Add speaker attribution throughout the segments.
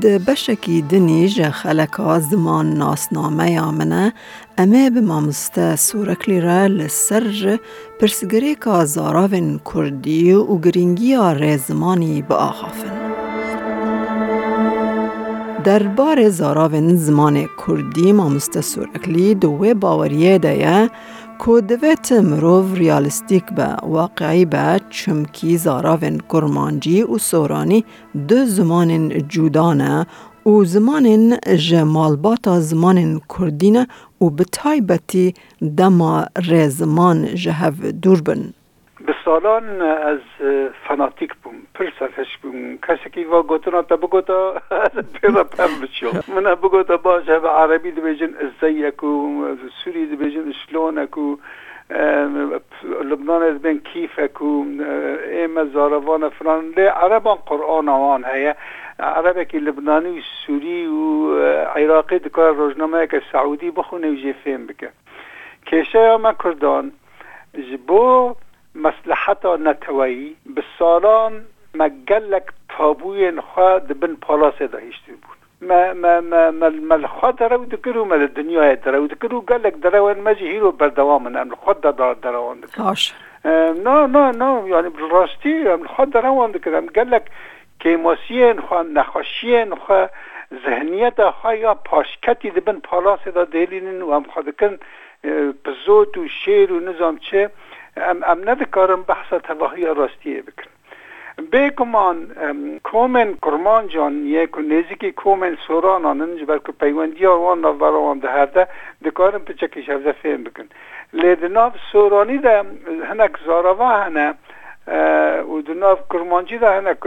Speaker 1: د بشکی دنیج خلک زمان ناسنامه یامنه امه به مامسته سورکلی را لسر پرسگری که زاراوین کردی و گرینگی آره زمانی به آخافن. در بار زاراوین زمان کردی مامسته سورکلی دوه باوریه دیه کو دویت مروف ریالستیک به واقعی به چمکی زاراوین کرمانجی و سورانی دو زمان جودانه او زمان جمالباتا زمان کردینه و بتایبتی دما رزمان جهو دور
Speaker 2: سالان از فناتیک بوم پر سرکش بوم کسی که و گوتنا تا بگوتا پیدا پر بچو من بگوتا باشه به عربی دو بیجن ازیکو سوری دو بیجن کو لبنان از بین کیف اکو ایم زاروان فران لی عربان قرآن آوان هیا عربکی لبنانی و سوری و عراقی دکار روجنامه که سعودی بخونه و جیفیم بکه کشه ما کردان جبو مصلحتا نتوایی به سالان ما گلک تابوی خود بن پالاس دا هشتی بود ما ما ما ما الخوا دراو دکرو ما دنیا دراو دکرو گلک دراو مجی هیرو بردوام نم خود دا دراو دکرو نه نه نه یعنی راستی خود دراو دکرم گلک کیماسیین خو نخاشیین خو ذهنیت خو یا پاشکتی دبن پالاس دا دلینن و هم خودکن پزوت و شعر و نظام چه ام, ام نذكرم بحث راستیه راستيه بكن بگمان کومن کرمان جان یک نزیکی کومن سوران آنن که پیوندی آوان نواران ده کارم دکارن پچکی هفته فهم بکن لیدناف سورانی ده هنک زاروه هنه او دناف کرمانجی دا هنک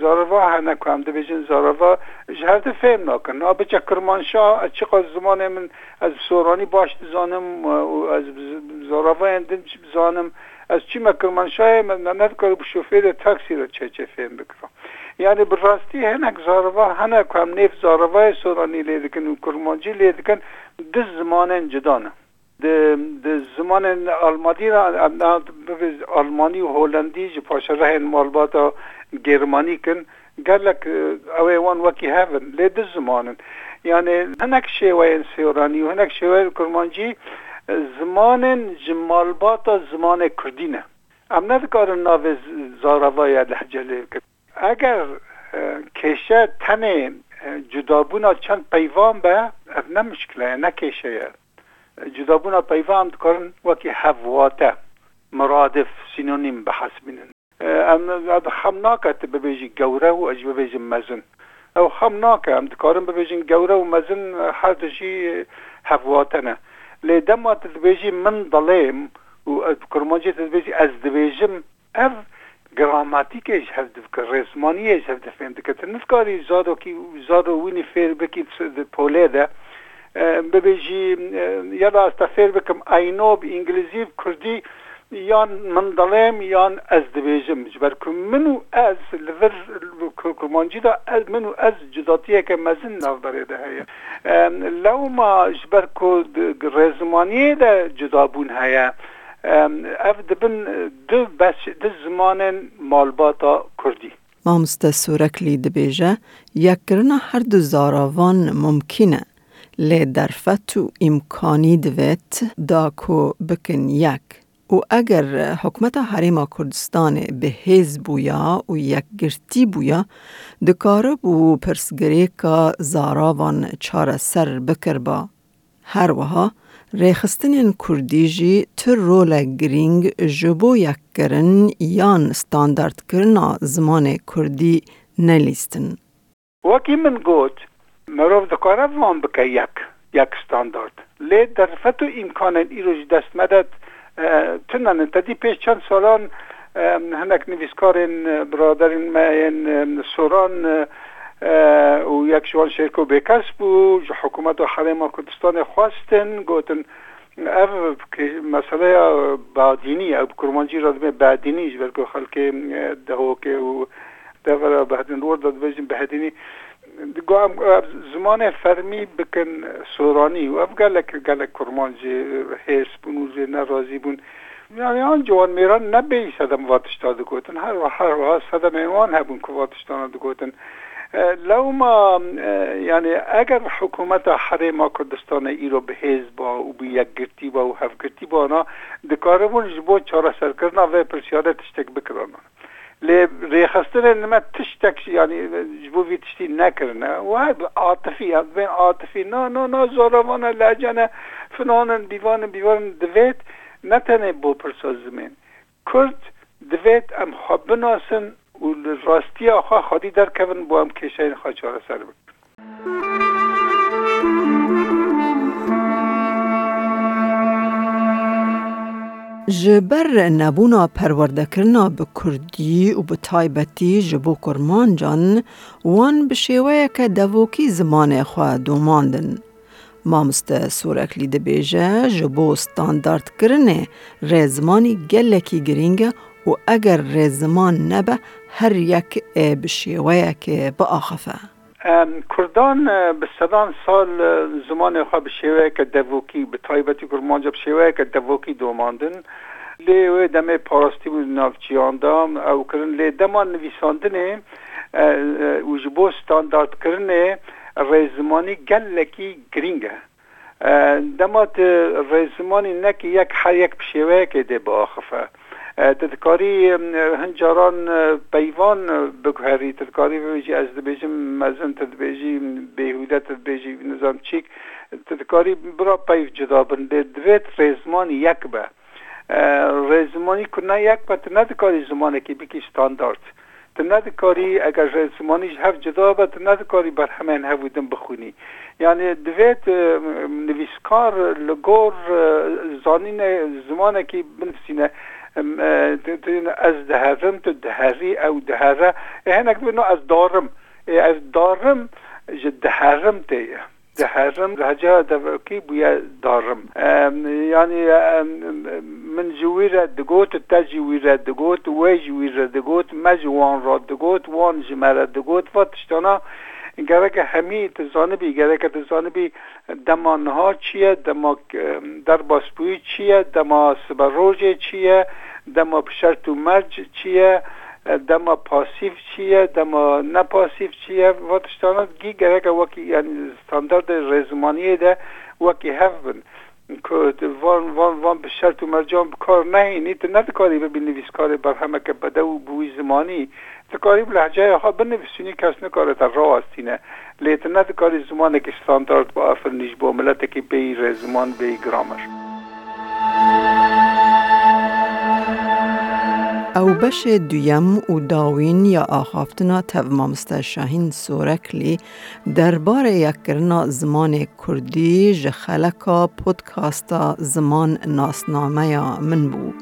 Speaker 2: زاروا هنک هم ده بیجن زاروا جهرد فهم ناکن نا بچه کرمانشا از چه قاس زمان من از سورانی باش زانم از زاروا اندن چی بزانم از چی ما کرمانشا من نند کار بشوفیر تاکسی رو چه چه فهم بکرم یعنی براستی هنک زاروا هنک هم نیف زاروا سورانی لیدکن و کرمانجی لیدکن دز زمان جدانه د زمان آلمانی را آلمانی و هولندی جی پاشه رهن مالباتا گرمانی کن گلک اوی وان وکی هفن لی ده زمانن یعنی هنک شیوه سیورانی و هنک شیوه کرمانجی زمان جمالباتا زمان کردینه ام ندکارن ناو زاروای لحجه لی کن اگر کشه تن جدابونا چند پیوان به اب نه مشکله نه کشه جدابونا پیوند کردن وکی حواته مرادف سینونیم به حسبینن ام هم ناکت ببیجی گوره و اج ببیجی مزن او هم ناکه ام دکارم ببیجین گوره و مزن هر دجی حواتنه لی دما تدبیجی من دلیم و کرمانجی تدبیجی از دبیجم اف گراماتیکش هفت دفکر رسمانیش هفت دفکر نفکاری زادو کی زادو وینی فیر بکی پوله ده ببێژی یە ڕاستە فێر بکەم ئاینۆ ئینگلیزی کوردی یان من دەڵێم یان ئەس دەبێژم بەرکم من و ئەس لەڤر کومانجیدا ئەس من و ئەس جداتیەکە مەزن ناوبەرێدە هەیە لەوما ji ber ku ڕێزمانیê de جدابوون هەیە. ev dibin du beş di zimanên malbata Kurdî.
Speaker 1: Mamoste Sûreklî dibêje, yekkirina her du zaravan mumkin e. لی درفت و امکانی دوید دا کو بکن یک و اگر حکمت حریم کردستان به هیز بویا و یک گرتی بویا دکاره بو پرسگری که زاراوان چار سر بکر با هر وها ریخستنین کردی تر رول گرینگ جبو یک کرن یان ستاندارد کرنا زمان کردی نلیستن
Speaker 2: وکی من گوت مرۆڤ دەکارە بمان بکە یەک یەک ستاندارد لێ دەرفەت و ئیمکانن ئیرۆژ دەستمەدەت تونەن تدی پێش چەند ساڵان هەنک نویسکارێن برادرین ماەن سۆران و یەک شوان شێرک و بێکەس بوو حکوومەت و حەرێما کوردستانی خواستن گوتن ev meseleya badînî ev kurmancî radmê badînî ji ber ku xelkê dehokê û devra behdin ror da dibêjin behedînî گام زمان فرمی بکن سورانی و اف گلک گلک کرمان جی حیث بون و جی نرازی بون یعنی آن جوان میران نبی سدم واتشتا دکوتن هر و هر و سدم ایوان هبون که واتشتانا دکوتن لو ما یعنی اگر حکومت حرم کردستان ایرو به حزب با و به یک گرتی با و هفت گرتی با آنها دکاره بون جبو چاره سر کردن و پرسیاره تشتک بکرانه لێ ڕێخستنە نمە تشتێک ینی بووی تشتی نەکردە و عاتفی از بین عاتفی نا نا نا زۆرەوانە لەجانە فنانن دیوانن بیوارن دوێت نەتەنێ بۆ پرسۆ زمین کورد دوێت ئەم خۆ بناسن و ڕاستیە خوا خودی دەرکەون بۆ ئەم کێشەین خاچارە سەر بن
Speaker 1: جبر نبونا پروردکرنا به کردی و به تایبتی جبو کرمان جان وان به شیوه که دوکی زمان خواه دوماندن. مامست سورکلی سرکلی بیجه جبو ستاندارد کرنه رزمانی گلکی گرینگه و اگر رزمان نبه هر یک به شیوه که با آخفه.
Speaker 2: کوردان بە سەدان سال زمانێخوا بە شێوەیەکە دەڤۆکی بە تایبەتی گورمانجە بە شێوەیەکە دەڤۆکی دۆماندن لێ وێ دەمێ پاراستی بوو ناوچیاندا ئەوکردن لێ دەمان نویساندنێ و ji بۆ standardkirinê rêzimanî gelekî giring e eh, dema tu rêzimanî nekî yek her yek bi şêweyekê dê biaxife ددکاری هەنجاران پەیوان بکوهری تدکاری بێژی ئەس دەبێژم مەزن تدبێژی بێهودە تدبێژی نظام چیک تدکاری برا پەیف جدا بن دوێت ڕێزمانی یەک بە ڕێزمانی کونا یەک بە نەدکاری زمانێکی بکی ستاندارد. تو ندکاری اگر زمانیش هف جدا به تو ندکاری بر همین هفودن بخونی یعنی دویت نویسکار لگور زانین زمانه که بنفسینه از دهرم تو دهری او دهره هنک بینو از دارم از دارم جد دهرم تیه دحرم رجاء دفعكي بويا دارم يعني من جويرة دقوت تجويرة دقوت وجويرة دقوت مجوان را دقوت وان جمرة دقوت فتشتانا گرک همی تزانبی گرک تزانبی دما نها چیه دما در باسپوی چیه دما سبروج چیه دما پشرت و مرج چیه دما پاسیو چیه دما نه پاسیو چیه واتشتانات گی گرگه وکی یعنی ستاندارد رزمانیه ده وکی هف بن که وان وان وان به شرط و مرجان کار نهینی تو نه کاری به بنویسکار برهمه که بده و بوی زمانی تو کاری به لحجه ها بنویسونی کس نکاره در راه هستینه لیت نه کاری زمانه که ستاندارد با افرنیش با ملت که بی رزمان بی گرامر
Speaker 1: او بش دویم او داوین یا آخافتنا تو مامسته شاهین سورکلی در بار یک کرنا زمان کردی جخلکا پودکاستا زمان ناسنامه یا من بو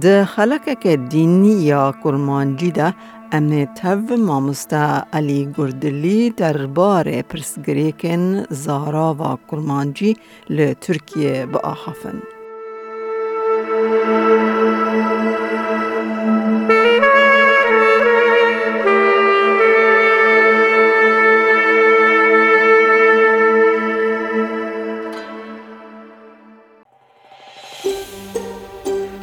Speaker 1: ده خلک که دینی یا کلمانجی ده امنی تو مامسته علی گردلی در بار پرسگریکن زارا و کرمانجی لی ترکیه با